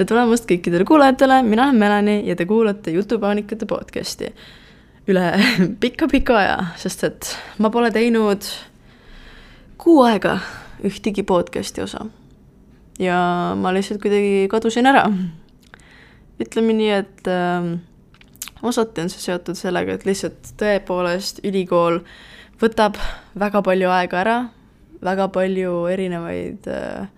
tere tulemast kõikidele kuulajatele, mina olen Melani ja te kuulate Jutupaanikate podcasti. üle pika-pika aja, sest et ma pole teinud kuu aega ühtegi podcasti osa. ja ma lihtsalt kuidagi kadusin ära. ütleme nii, et äh, osati on see seotud sellega, et lihtsalt tõepoolest ülikool võtab väga palju aega ära, väga palju erinevaid äh,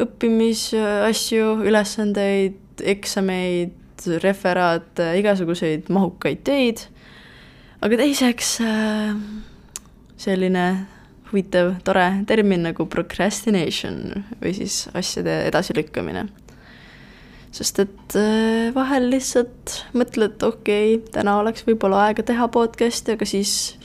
õppimisasju, ülesandeid, eksameid, referaate, igasuguseid mahukaid töid, aga teiseks äh, selline huvitav, tore termin nagu procrastination või siis asjade edasilükkamine. sest et äh, vahel lihtsalt mõtled, okei okay,, täna oleks võib-olla aega teha podcast'i, aga siis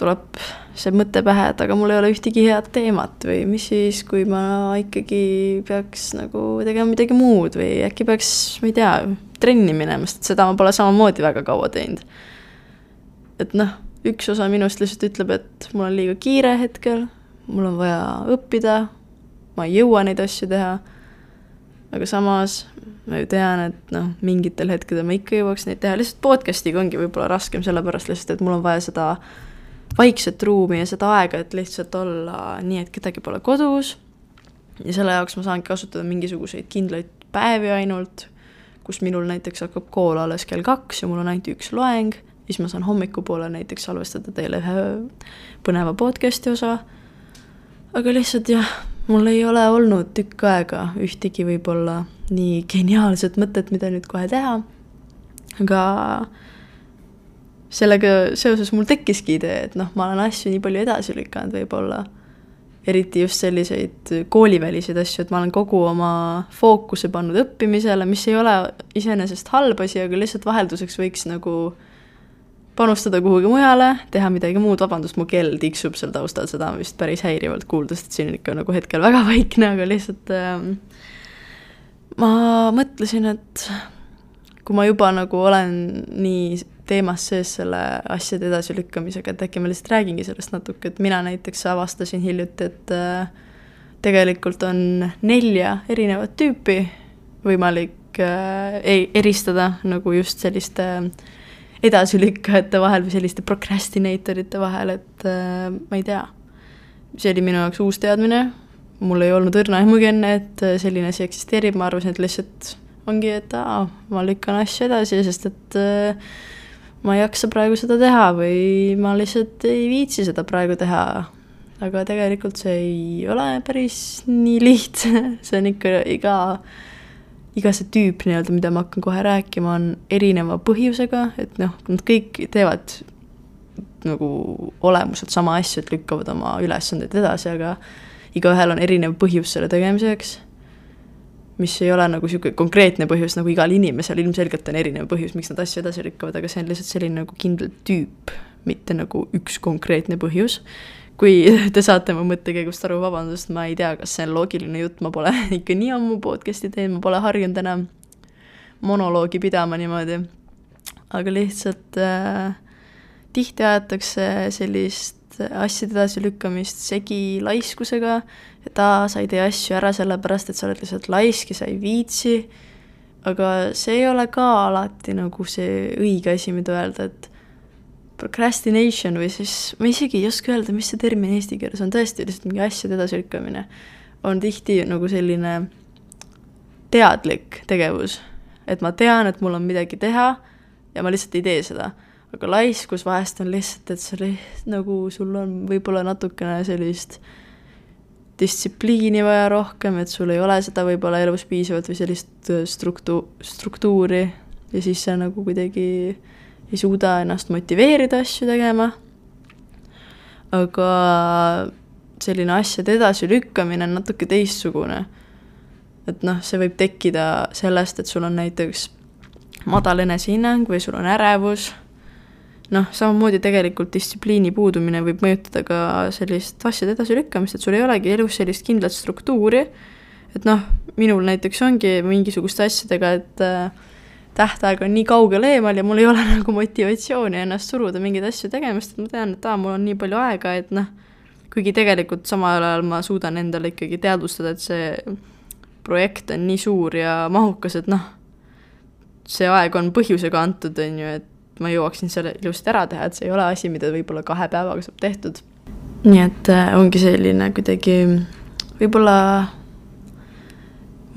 tuleb see mõte pähe, et aga mul ei ole ühtegi head teemat või mis siis, kui ma ikkagi peaks nagu tegema midagi muud või äkki peaks, ma ei tea, trenni minema, sest seda ma pole samamoodi väga kaua teinud. et noh, üks osa minust lihtsalt ütleb, et mul on liiga kiire hetkel, mul on vaja õppida, ma ei jõua neid asju teha, aga samas ma ju tean, et noh, mingitel hetkedel ma ikka jõuaks neid teha, lihtsalt podcast'iga ongi võib-olla raskem, sellepärast lihtsalt, et mul on vaja seda vaikset ruumi ja seda aega, et lihtsalt olla nii, et kedagi pole kodus. ja selle jaoks ma saangi kasutada mingisuguseid kindlaid päevi ainult, kus minul näiteks hakkab kool alles kell kaks ja mul on ainult üks loeng, siis ma saan hommikupoole näiteks salvestada teile ühe põneva podcast'i osa. aga lihtsalt jah, mul ei ole olnud tükk aega ühtegi võib-olla nii geniaalset mõtet, mida nüüd kohe teha. aga sellega seoses mul tekkiski idee, et noh, ma olen asju nii palju edasi lükanud võib-olla. eriti just selliseid kooliväliseid asju, et ma olen kogu oma fookuse pannud õppimisele, mis ei ole iseenesest halb asi, aga lihtsalt vahelduseks võiks nagu panustada kuhugi mujale, teha midagi muud, vabandust, mu kell tiksub seal taustal, seda on vist päris häirivalt kuulda, sest siin on ikka nagu hetkel väga vaikne, aga lihtsalt äh, ma mõtlesin, et kui ma juba nagu olen nii teemas sees selle asjade edasilükkamisega, et äkki ma lihtsalt räägingi sellest natuke, et mina näiteks avastasin hiljuti, et äh, tegelikult on nelja erinevat tüüpi võimalik äh, eristada nagu just selliste edasilükkajate vahel või selliste procrastinator ite vahel, et äh, ma ei tea. see oli minu jaoks uus teadmine, mul ei olnud õrna aimugi enne, et selline asi eksisteerib, ma arvasin, et lihtsalt ongi, et aa, ma lükkan asju edasi, sest et äh, ma ei jaksa praegu seda teha või ma lihtsalt ei viitsi seda praegu teha. aga tegelikult see ei ole päris nii lihtne, see on ikka iga, iga see tüüp nii-öelda, mida ma hakkan kohe rääkima, on erineva põhjusega, et noh, nad kõik teevad nagu olemuselt sama asju, et lükkavad oma ülesandeid edasi, aga igaühel on erinev põhjus selle tegemiseks mis ei ole nagu niisugune konkreetne põhjus, nagu igal inimesel ilmselgelt on erinev põhjus, miks nad asju edasi lükkavad, aga see on lihtsalt selline nagu kindel tüüp, mitte nagu üks konkreetne põhjus. kui te saate mu mõttekäigust aru, vabandust, ma ei tea, kas see on loogiline jutt, ma pole ikka nii ammu podcast'i teinud, ma pole harjunud enam monoloogi pidama niimoodi. aga lihtsalt äh, tihti aetakse sellist asjade edasilükkamist segi laiskusega, et aa, sa ei tee asju ära sellepärast, et sa oled lihtsalt laisk ja sa ei viitsi, aga see ei ole ka alati nagu see õige asi, mida öelda, et procrastination või siis, ma isegi ei oska öelda, mis see termin eesti keeles on, tõesti lihtsalt mingi asjade edasilükkamine, on tihti nagu selline teadlik tegevus. et ma tean, et mul on midagi teha ja ma lihtsalt ei tee seda aga laiskus vahest on lihtsalt, et sa liht-, nagu sul on võib-olla natukene sellist distsipliini vaja rohkem, et sul ei ole seda võib-olla elus piisavalt või sellist äh, struktu-, struktuuri ja siis sa nagu kuidagi ei suuda ennast motiveerida asju tegema. aga selline asjade edasilükkamine on natuke teistsugune. et noh, see võib tekkida sellest, et sul on näiteks madal enesehinnang või sul on ärevus noh, samamoodi tegelikult distsipliini puudumine võib mõjutada ka sellist asjade edasilükkamist, et sul ei olegi elus sellist kindlat struktuuri, et noh, minul näiteks ongi mingisuguste asjadega, et äh, tähtaeg on nii kaugel eemal ja mul ei ole nagu motivatsiooni ennast suruda mingeid asju tegema, sest ma tean, et aa, mul on nii palju aega, et noh, kuigi tegelikult samal ajal ma suudan endale ikkagi teadvustada, et see projekt on nii suur ja mahukas, et noh, see aeg on põhjusega antud, on ju, et ma jõuaksin selle ilusti ära teha, et see ei ole asi, mida võib-olla kahe päevaga saab tehtud. nii et äh, ongi selline kuidagi võib-olla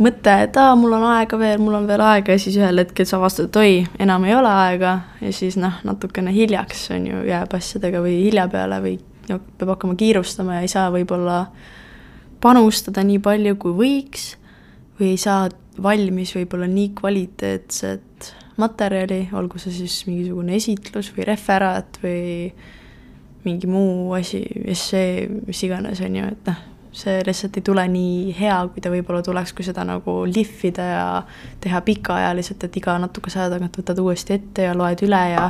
mõte, et aa, mul on aega veel, mul on veel aega ja siis ühel hetkel sa avastad, et oi, enam ei ole aega ja siis noh, natukene hiljaks on ju, jääb asjadega või hilja peale või no, peab hakkama kiirustama ja ei saa võib-olla panustada nii palju, kui võiks või ei saa valmis võib-olla nii kvaliteetset materjali, olgu see siis mingisugune esitlus või referaat või mingi muu asi, essee, mis iganes, on ju, et noh, see lihtsalt ei tule nii hea, kui ta võib-olla tuleks, kui seda nagu lihvida ja teha pikaajaliselt, et iga natukese aja tagant võtad uuesti ette ja loed üle ja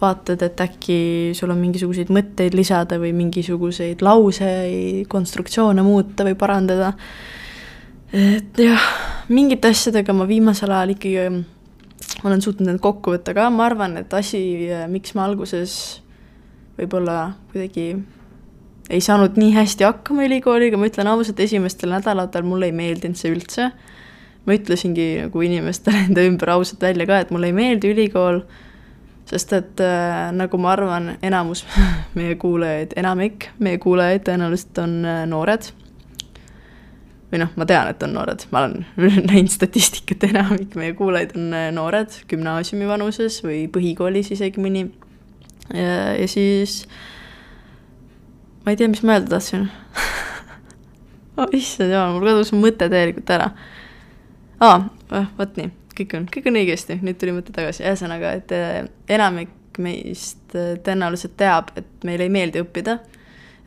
vaatad, et äkki sul on mingisuguseid mõtteid lisada või mingisuguseid lauseid, konstruktsioone muuta või parandada. et jah, mingite asjadega ma viimasel ajal ikkagi olen suutnud end kokku võtta ka, ma arvan, et asi, miks ma alguses võib-olla kuidagi ei saanud nii hästi hakkama ülikooliga, ma ütlen ausalt, esimestel nädalatel mulle ei meeldinud see üldse. ma ütlesingi nagu inimestele enda ümber ausalt välja ka, et mulle ei meeldi ülikool, sest et äh, nagu ma arvan, enamus meie kuulajaid, enamik meie kuulajaid tõenäoliselt on äh, noored. Või noh, ma tean, et on noored, ma olen näinud statistikat, enamik meie kuulajaid on äh, noored, gümnaasiumi vanuses või põhikoolis isegi mõni. ja siis ma ei tea, mis ma öelda tahtsin oh, issand jumal, mul kadus mõte täielikult ära. aa oh,, vot nii, kõik on, kõik on õigesti, nüüd tuli mõte tagasi, ühesõnaga, et äh, enamik meist äh, tõenäoliselt teab, et meile ei meeldi õppida.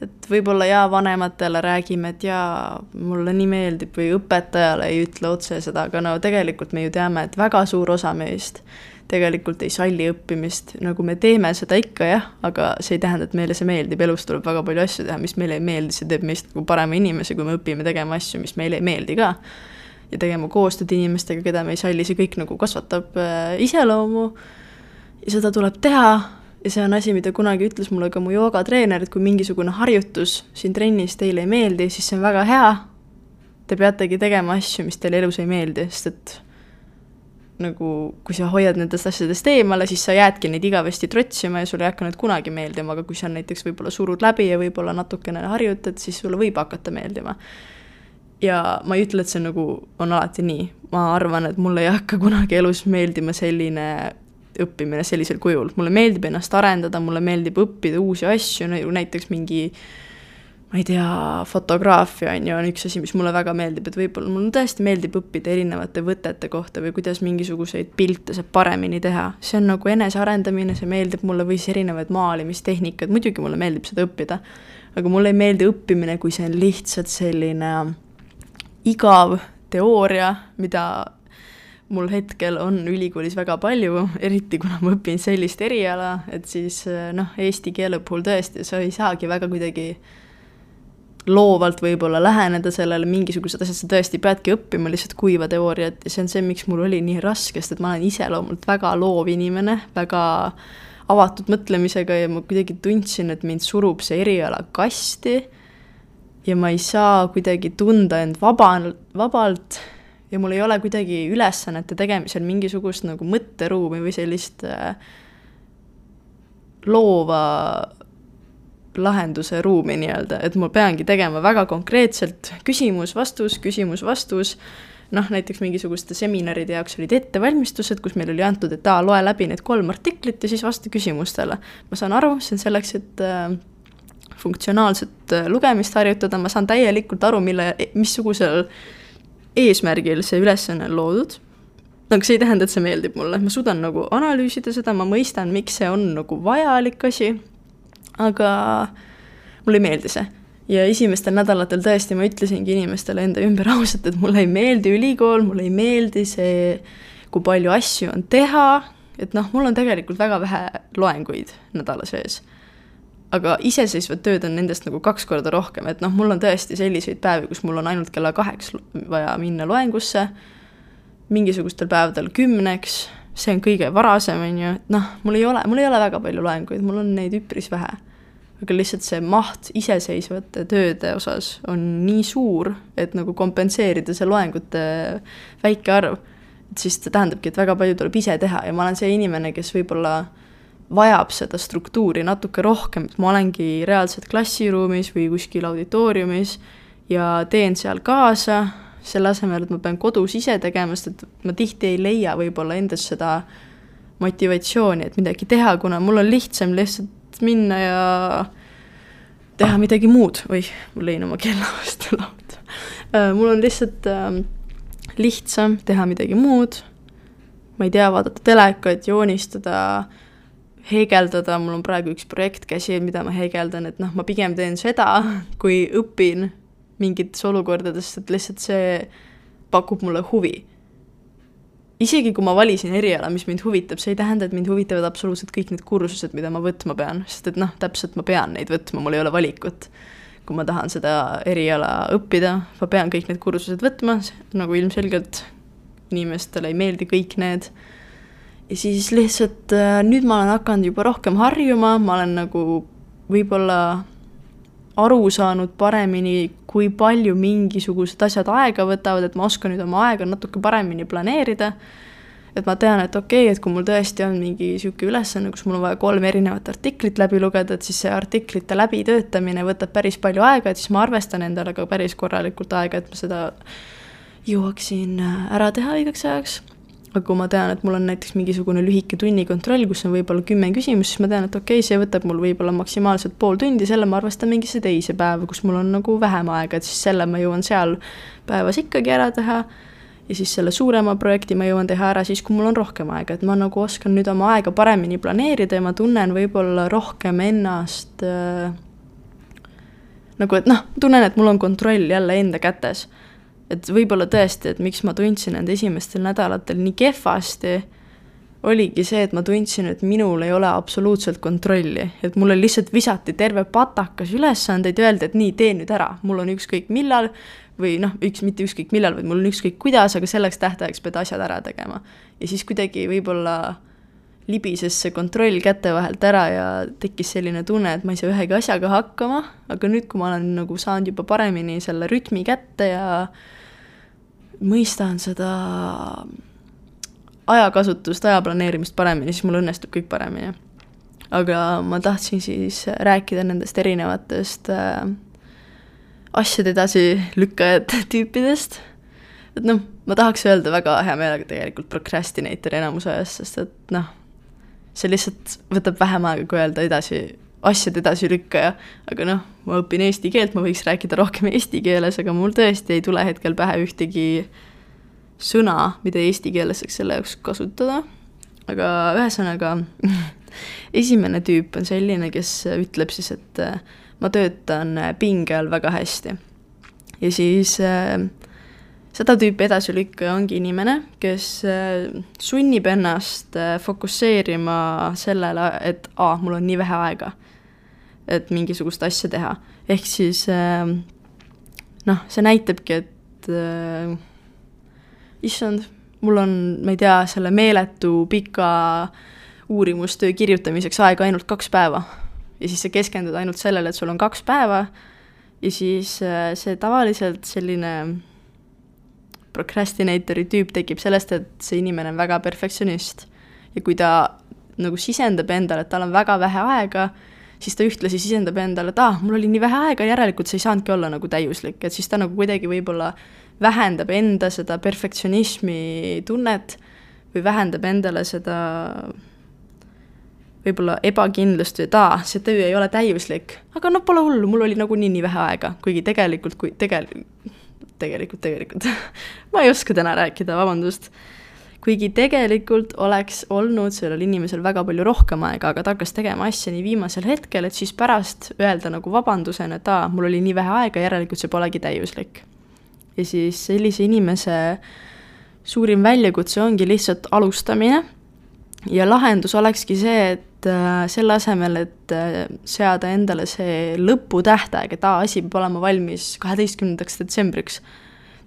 Et võib-olla jaa, vanematele räägime, et jaa, mulle nii meeldib või õpetajale ei ütle otse seda, aga no tegelikult me ju teame, et väga suur osa meist tegelikult ei salli õppimist, nagu me teeme seda ikka jah, aga see ei tähenda, et meile see meeldib, elus tuleb väga palju asju teha, mis meile ei meeldi, see teeb meist nagu parema inimese, kui me õpime tegema asju, mis meile ei meeldi ka. ja tegema koostööd inimestega, keda me ei salli, see kõik nagu kasvatab äh, iseloomu. Ja seda tuleb teha ja see on asi, mida kunagi ütles mulle ka mu joogatreener, et kui mingisugune harjutus siin trennis teile ei meeldi, siis see on väga hea. Te peategi tegema asju, mis teile elus ei meeldi, sest et nagu, kui sa hoiad nendest asjadest eemale, siis sa jäädki neid igavesti trotsima ja sulle ei hakka need kunagi meeldima, aga kui sa näiteks võib-olla surud läbi ja võib-olla natukene harjutad, siis sulle võib hakata meeldima. ja ma ei ütle, et see nagu on alati nii, ma arvan, et mulle ei hakka kunagi elus meeldima selline õppimine sellisel kujul, mulle meeldib ennast arendada, mulle meeldib õppida uusi asju, näiteks mingi ma ei tea, fotograafia on ju, on üks asi, mis mulle väga meeldib, et võib-olla mulle tõesti meeldib õppida erinevate võtete kohta või kuidas mingisuguseid pilte saab paremini teha. see on nagu enesearendamine, see meeldib mulle või siis erinevad maalimistehnikad, muidugi mulle meeldib seda õppida. aga mulle ei meeldi õppimine, kui see on lihtsalt selline igav teooria, mida mul hetkel on ülikoolis väga palju, eriti kuna ma õpin sellist eriala, et siis noh, eesti keele puhul tõesti, sa ei saagi väga kuidagi loovalt võib-olla läheneda sellele, mingisugused asjad sa tõesti peadki õppima lihtsalt kuiva teooriat ja see on see, miks mul oli nii raske, sest et ma olen iseloomult väga loov inimene, väga avatud mõtlemisega ja ma kuidagi tundsin, et mind surub see eriala kasti ja ma ei saa kuidagi tunda end vaba, vabalt ja mul ei ole kuidagi ülesannete tegemisel mingisugust nagu mõtteruumi või sellist äh, loova lahenduse ruumi nii-öelda, et ma peangi tegema väga konkreetselt küsimus-vastus, küsimus-vastus, noh, näiteks mingisuguste seminaride jaoks olid ettevalmistused, kus meil oli antud, et aa, loe läbi need kolm artiklit ja siis vasta küsimustele. ma saan aru, see on selleks, et äh, funktsionaalset äh, lugemist harjutada, ma saan täielikult aru, mille, missugusel eesmärgil see ülesanne on loodud aga see ei tähenda, et see meeldib mulle, ma suudan nagu analüüsida seda, ma mõistan, miks see on nagu vajalik asi, aga mulle ei meeldi see. ja esimestel nädalatel tõesti ma ütlesingi inimestele enda ümber ausalt, et mulle ei meeldi ülikool, mulle ei meeldi see, kui palju asju on teha, et noh, mul on tegelikult väga vähe loenguid nädala sees. Aga iseseisvat tööd on nendest nagu kaks korda rohkem, et noh, mul on tõesti selliseid päevi, kus mul on ainult kella kaheks vaja minna loengusse, mingisugustel päevadel kümneks see on kõige varasem, on ju, et noh, mul ei ole, mul ei ole väga palju loenguid, mul on neid üpris vähe. aga lihtsalt see maht iseseisvate tööde osas on nii suur, et nagu kompenseerida see loengute väike arv, et siis see tähendabki, et väga palju tuleb ise teha ja ma olen see inimene, kes võib-olla vajab seda struktuuri natuke rohkem, et ma olengi reaalselt klassiruumis või kuskil auditooriumis ja teen seal kaasa, selle asemel, et ma pean kodus ise tegema, sest et ma tihti ei leia võib-olla endas seda motivatsiooni, et midagi teha, kuna mul on lihtsam lihtsalt minna ja teha midagi muud, oih, ma lõin oma kella vastu lauda. Äh, mul on lihtsalt äh, lihtsam teha midagi muud, ma ei tea, vaadata telekat, joonistada, heegeldada, mul on praegu üks projekt käsil, mida ma heegeldan, et noh, ma pigem teen seda, kui õpin mingites olukordades, et lihtsalt see pakub mulle huvi isegi kui ma valisin eriala, mis mind huvitab, see ei tähenda, et mind huvitavad absoluutselt kõik need kursused, mida ma võtma pean, sest et noh, täpselt ma pean neid võtma, mul ei ole valikut. kui ma tahan seda eriala õppida, ma pean kõik need kursused võtma, nagu ilmselgelt inimestele ei meeldi kõik need. Ja siis lihtsalt äh, nüüd ma olen hakanud juba rohkem harjuma, ma olen nagu võib-olla aru saanud paremini, kui palju mingisugused asjad aega võtavad, et ma oskan nüüd oma aega natuke paremini planeerida. et ma tean, et okei okay,, et kui mul tõesti on mingi niisugune ülesanne, kus mul on vaja kolm erinevat artiklit läbi lugeda, et siis see artiklite läbitöötamine võtab päris palju aega, et siis ma arvestan endale ka päris korralikult aega, et ma seda jõuaksin ära teha õigeks ajaks aga kui ma tean, et mul on näiteks mingisugune lühike tunnikontroll, kus on võib-olla kümme küsimust, siis ma tean, et okei okay,, see võtab mul võib-olla maksimaalselt pool tundi, selle ma arvestan mingisse teise päeva, kus mul on nagu vähem aega, et siis selle ma jõuan seal päevas ikkagi ära teha. ja siis selle suurema projekti ma jõuan teha ära siis, kui mul on rohkem aega, et ma nagu oskan nüüd oma aega paremini planeerida ja ma tunnen võib-olla rohkem ennast äh, nagu, et noh, tunnen, et mul on kontroll jälle enda kätes et võib-olla tõesti, et miks ma tundsin end esimestel nädalatel nii kehvasti, oligi see, et ma tundsin, et minul ei ole absoluutselt kontrolli, et mulle lihtsalt visati terve patakas ülesandeid, öeldi, et nii, tee nüüd ära, mul on ükskõik millal või noh, üks, mitte ükskõik millal, vaid mul on ükskõik kuidas, aga selleks tähtajaks pead asjad ära tegema. ja siis kuidagi võib-olla libises see kontroll käte vahelt ära ja tekkis selline tunne, et ma ei saa ühegi asjaga hakkama, aga nüüd, kui ma olen nagu saanud juba paremini selle rütmi kätte ja mõistan seda ajakasutust, aja planeerimist paremini, siis mul õnnestub kõik paremini. aga ma tahtsin siis rääkida nendest erinevatest äh, asjade edasilükkajate tüüpidest. et noh, ma tahaks öelda väga hea meelega tegelikult procrastinator enamuse ajast, sest et noh, see lihtsalt võtab vähem aega, kui öelda edasi asjade edasilükkaja, aga noh, ma õpin eesti keelt, ma võiks rääkida rohkem eesti keeles, aga mul tõesti ei tule hetkel pähe ühtegi sõna, mida eesti keeles saaks selle jaoks kasutada. aga ühesõnaga esimene tüüp on selline, kes ütleb siis, et ma töötan pinge all väga hästi. ja siis äh, seda tüüpi edasilükkaja ongi inimene, kes äh, sunnib ennast fokusseerima sellele, et aa, mul on nii vähe aega et mingisugust asja teha. ehk siis äh, noh, see näitabki, et äh, issand, mul on, ma ei tea, selle meeletu pika uurimustöö kirjutamiseks aega ainult kaks päeva. ja siis sa keskendud ainult sellele, et sul on kaks päeva ja siis äh, see tavaliselt selline procrastinatori tüüp tekib sellest, et see inimene on väga perfektsionist. ja kui ta nagu sisendab endale, et tal on väga vähe aega, siis ta ühtlasi sisendab endale, et aa ah,, mul oli nii vähe aega, järelikult see ei saanudki olla nagu täiuslik, et siis ta nagu kuidagi võib-olla vähendab enda seda perfektsionismi tunnet või vähendab endale seda võib-olla ebakindlust või et aa, see töö ei ole täiuslik, aga noh, pole hullu, mul oli nagunii nii vähe aega, kuigi tegelikult, kui tegelikult, tegelikult, tegelikult. Ma ei oska täna rääkida, vabandust kuigi tegelikult oleks olnud sellel inimesel väga palju rohkem aega, aga ta hakkas tegema asja nii viimasel hetkel, et siis pärast öelda nagu vabandusena, et aa, mul oli nii vähe aega, järelikult see polegi täiuslik. ja siis sellise inimese suurim väljakutse ongi lihtsalt alustamine ja lahendus olekski see, et äh, selle asemel, et äh, seada endale see lõputähtaeg, et aa, asi peab olema valmis kaheteistkümnendaks detsembriks,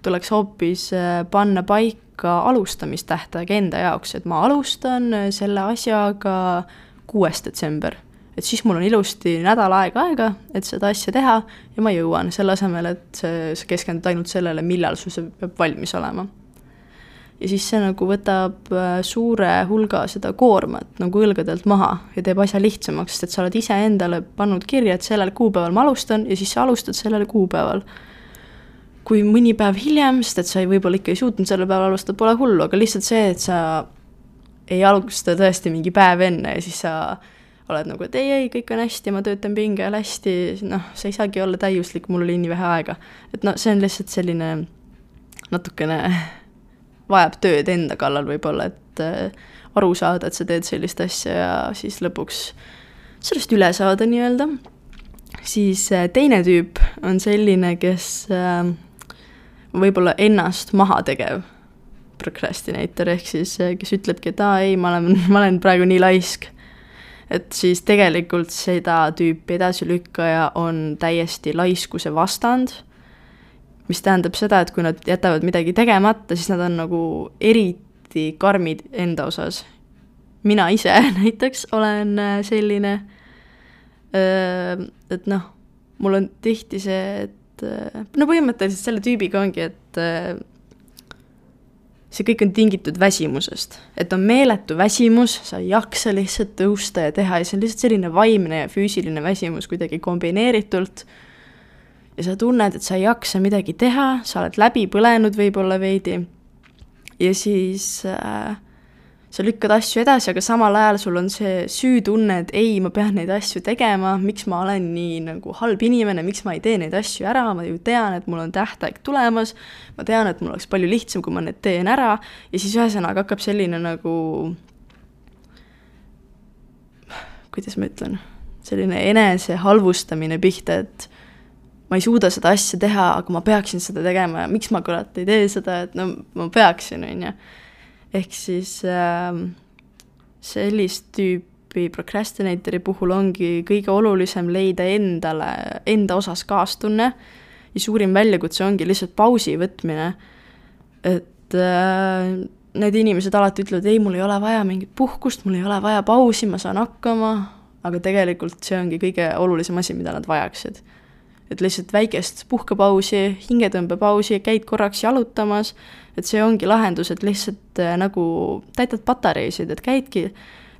tuleks hoopis äh, panna paika ka alustamistähtaeg enda jaoks, et ma alustan selle asjaga kuues detsember et siis mul on ilusti nädal aega aega, et seda asja teha ja ma jõuan, selle asemel, et sa keskendud ainult sellele, millal sul see peab valmis olema. ja siis see nagu võtab äh, suure hulga seda koormat nagu õlgadelt maha ja teeb asja lihtsamaks, sest et sa oled iseendale pannud kirja, et sellel kuupäeval ma alustan ja siis sa alustad sellel kuupäeval kui mõni päev hiljem, sest et sa ei, võib-olla ikka ei suutnud sellel päeval alustada, pole hullu, aga lihtsalt see, et sa ei alusta tõesti mingi päev enne ja siis sa oled nagu, et ei, ei, kõik on hästi, ma töötan pinge all hästi, noh, sa ei saagi olla täiuslik, mul oli nii vähe aega. et noh, see on lihtsalt selline natukene vajab tööd enda kallal võib-olla, et äh, aru saada, et sa teed sellist asja ja siis lõpuks sellest üle saada nii-öelda. siis äh, teine tüüp on selline, kes äh, võib-olla ennast maha tegev procrastinator, ehk siis kes ütlebki, et aa ei, ma olen, ma olen praegu nii laisk et siis tegelikult seda tüüpi edasilükkaja on täiesti laiskuse vastand, mis tähendab seda, et kui nad jätavad midagi tegemata, siis nad on nagu eriti karmid enda osas. mina ise näiteks olen äh, selline, äh, et noh, mul on tihti see, et no põhimõtteliselt selle tüübiga ongi, et see kõik on tingitud väsimusest. et on meeletu väsimus, sa ei jaksa lihtsalt tõusta ja teha ja see on lihtsalt selline vaimne ja füüsiline väsimus kuidagi kombineeritult. ja sa tunned, et sa ei jaksa midagi teha, sa oled läbi põlenud võib-olla veidi. ja siis äh, sa lükkad asju edasi, aga samal ajal sul on see süütunne, et ei, ma pean neid asju tegema, miks ma olen nii nagu halb inimene, miks ma ei tee neid asju ära, ma ju tean, et mul on tähtaeg tulemas, ma tean, et mul oleks palju lihtsam, kui ma need teen ära, ja siis ühesõnaga hakkab selline nagu kuidas ma ütlen, selline enese halvustamine pihta, et ma ei suuda seda asja teha, aga ma peaksin seda tegema ja miks ma kurat ei tee seda, et no ma peaksin, on ju ehk siis äh, sellist tüüpi procrastinatori puhul ongi kõige olulisem leida endale, enda osas kaastunne ja suurim väljakutse ongi lihtsalt pausi võtmine. et äh, need inimesed alati ütlevad, ei, mul ei ole vaja mingit puhkust, mul ei ole vaja pausi, ma saan hakkama, aga tegelikult see ongi kõige olulisem asi, mida nad vajaksid. Et lihtsalt väikest puhkepausi, hingetõmbepausi, käid korraks jalutamas et see ongi lahendus, et lihtsalt äh, nagu täidad patareisid, et käidki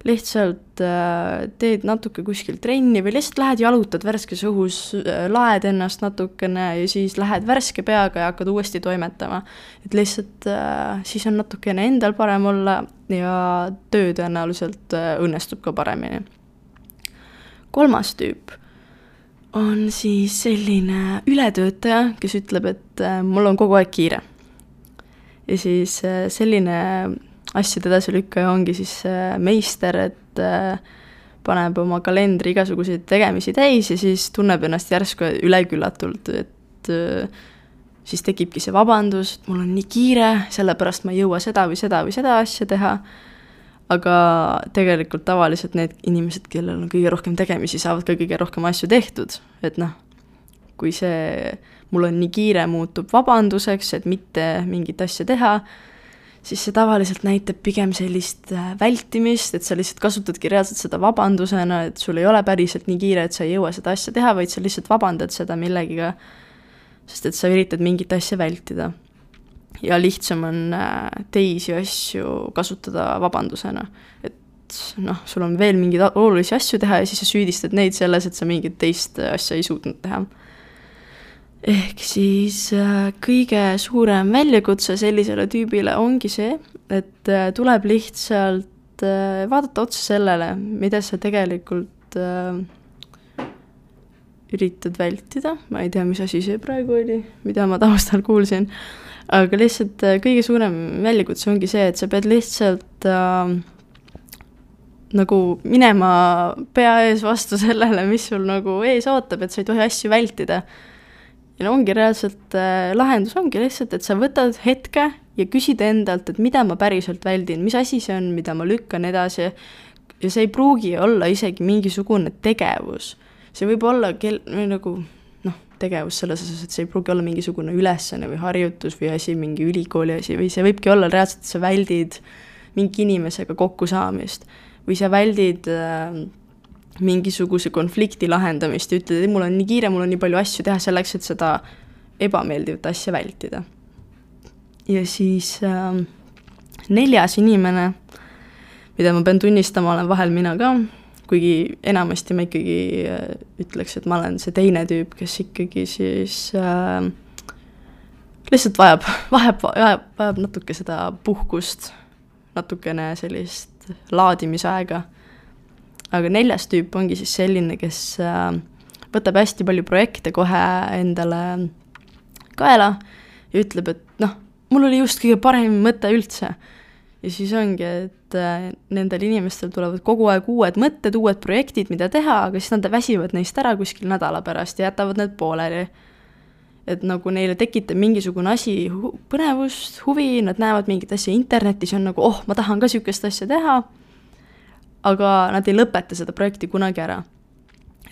lihtsalt äh, teed natuke kuskil trenni või lihtsalt lähed jalutad värskes õhus, äh, laed ennast natukene ja siis lähed värske peaga ja hakkad uuesti toimetama. et lihtsalt siis on natukene endal parem olla ja töö tõenäoliselt õnnestub ka paremini. kolmas tüüp on siis selline ületöötaja, kes ütleb, et mul on kogu aeg kiire. Ja siis äh, selline asjade edasilükkaja ongi siis äh, meister, et äh, paneb oma kalendri igasuguseid tegemisi täis ja siis tunneb ennast järsku üleküllatult, et siis tekibki see vabandus, et mul on nii kiire, sellepärast ma ei jõua seda või seda või seda asja teha, aga tegelikult tavaliselt need inimesed, kellel on kõige rohkem tegemisi, saavad ka kõige rohkem asju tehtud, et noh, kui see mul on nii kiire, muutub vabanduseks, et mitte mingit asja teha, siis see tavaliselt näitab pigem sellist äh, vältimist, et sa lihtsalt kasutadki reaalselt seda vabandusena, et sul ei ole päriselt nii kiire, et sa ei jõua seda asja teha, vaid sa lihtsalt vabandad seda millegiga, sest et sa üritad mingit asja vältida. Ja lihtsam on äh, teisi asju kasutada vabandusena, et noh, sul on veel mingeid olulisi asju teha ja siis sa süüdistad neid selles, et sa mingit teist asja ei suutnud teha. Ehk siis äh, kõige suurem väljakutse sellisele tüübile ongi see, et äh, tuleb lihtsalt vaadata otsa sellele, mida sa tegelikult üritad vältida, ma ei tea, mis asi see praegu oli, mida ma taustal kuulsin, aga lihtsalt kõige suurem väljakutse ongi see, et sa pead lihtsalt äh, nagu minema pea ees vastu sellele, mis sul nagu ees ootab, et sa ei tohi asju vältida. Ja no ongi reaalselt äh,, lahendus ongi lihtsalt, et sa võtad hetke ja küsid endalt, et mida ma päriselt väldin, mis asi see on, mida ma lükkan edasi, ja see ei pruugi olla isegi mingisugune tegevus. See võib olla kel-, nagu noh, tegevus selles osas, et see ei pruugi olla mingisugune ülesanne või harjutus või asi, mingi ülikooli asi või see võibki olla reaalselt, sa väldid mingi inimesega kokkusaamist või sa väldid äh, mingisuguse konflikti lahendamist ja ütled, et mul on nii kiire, mul on nii palju asju teha selleks, et seda ebameeldivat asja vältida. ja siis äh, neljas inimene, mida ma pean tunnistama, olen vahel mina ka, kuigi enamasti ma ikkagi äh, ütleks, et ma olen see teine tüüp, kes ikkagi siis äh, lihtsalt vajab, vajab, vajab, vajab natuke seda puhkust, natukene sellist laadimisaega aga neljas tüüp ongi siis selline, kes äh, võtab hästi palju projekte kohe endale kaela ja ütleb, et noh, mul oli just kõige parem mõte üldse. Ja siis ongi, et äh, nendel inimestel tulevad kogu aeg uued mõtted, uued projektid, mida teha, aga siis nad väsivad neist ära kuskil nädala pärast ja jätavad need pooleli. et nagu neile tekitab mingisugune asi hu põnevust, huvi, nad näevad mingit asja internetis ja on nagu, oh, ma tahan ka niisugust asja teha aga nad ei lõpeta seda projekti kunagi ära.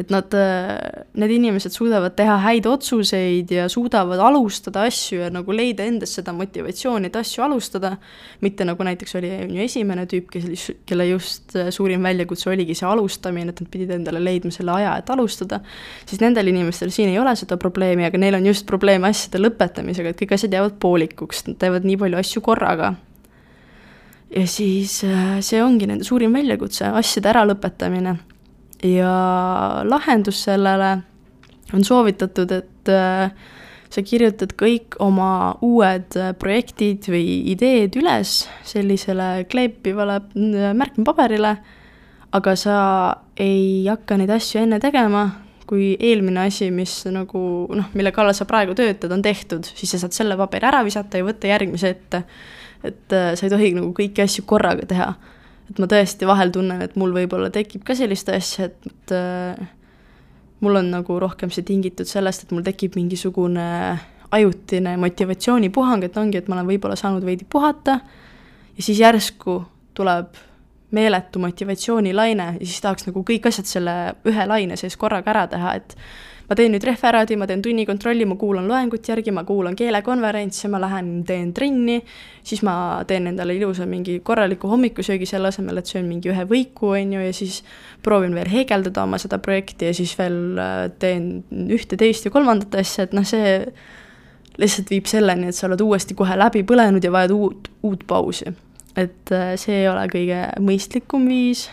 Et nad, äh, need inimesed suudavad teha häid otsuseid ja suudavad alustada asju ja nagu leida endas seda motivatsiooni, et asju alustada, mitte nagu näiteks oli ju esimene tüüp, kes, kelle just äh, suurim väljakutse oligi see alustamine, et nad pidid endale leidma selle aja, et alustada, siis nendel inimestel siin ei ole seda probleemi, aga neil on just probleem asjade lõpetamisega, et kõik asjad jäävad poolikuks, nad teevad nii palju asju korraga. Ja siis äh, see ongi nende suurim väljakutse, asjade äralõpetamine. Ja lahendus sellele on soovitatud, et äh, sa kirjutad kõik oma uued äh, projektid või ideed üles sellisele kleepivale märkmepaberile, aga sa ei hakka neid asju enne tegema, kui eelmine asi, mis nagu noh, mille kallal sa praegu töötad, on tehtud, siis sa saad selle paberi ära visata ja võtta järgmise ette et äh, sa ei tohi nagu kõiki asju korraga teha. Et ma tõesti vahel tunnen, et mul võib-olla tekib ka sellist asja, et, äh, mul on nagu rohkem see tingitud sellest, et mul tekib mingisugune ajutine motivatsioonipuhang, et ongi, et ma olen võib-olla saanud veidi puhata ja siis järsku tuleb meeletu motivatsioonilaine ja siis tahaks nagu kõik asjad selle ühe laine sees korraga ära teha, et ma teen nüüd referaadi, ma teen tunnikontrolli, ma kuulan loengut järgi, ma kuulan keelekonverentse, ma lähen teen trenni, siis ma teen endale ilusa mingi korraliku hommikusöögi selle asemel, et söön mingi ühe võiku, on ju, ja siis proovin veel heegeldada oma seda projekti ja siis veel äh, teen ühte, teist ja kolmandat asja, et noh, see lihtsalt viib selleni, et sa oled uuesti kohe läbi põlenud ja vajad uut, uut pausi. Et äh, see ei ole kõige mõistlikum viis,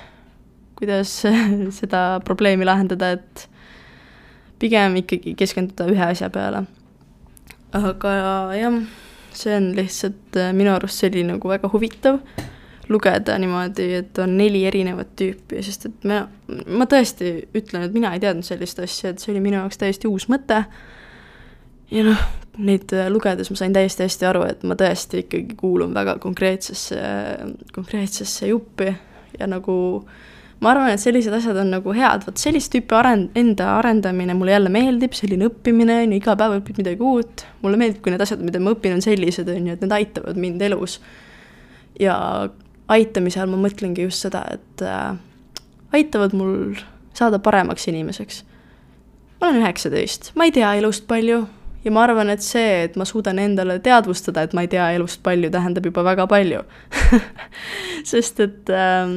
kuidas seda probleemi lahendada, et pigem ikkagi keskenduda ühe asja peale. aga jah, see on lihtsalt äh, minu arust selline nagu väga huvitav lugeda niimoodi, et on neli erinevat tüüpi, sest et ma, ma tõesti ütlen, et mina ei teadnud sellist asja, et see oli minu jaoks täiesti uus mõte. Ja noh, neid äh, lugedes ma sain täiesti hästi aru, et ma tõesti ikkagi kuulun väga konkreetsesse, konkreetsesse juppi. Ja nagu äh, ma arvan, et sellised asjad on nagu head, vot sellist tüüpi arend-, enda arendamine mulle jälle meeldib, selline õppimine, on ju, iga päev õpid midagi uut, mulle meeldib, kui need asjad, mida ma õpin, on sellised, on ju, et need aitavad mind elus. ja aitamise all ma mõtlengi just seda, et äh, aitavad mul saada paremaks inimeseks. ma olen üheksateist, ma ei tea elust palju ja ma arvan, et see, et ma suudan endale teadvustada, et ma ei tea elust palju, tähendab juba väga palju. Sest et äh,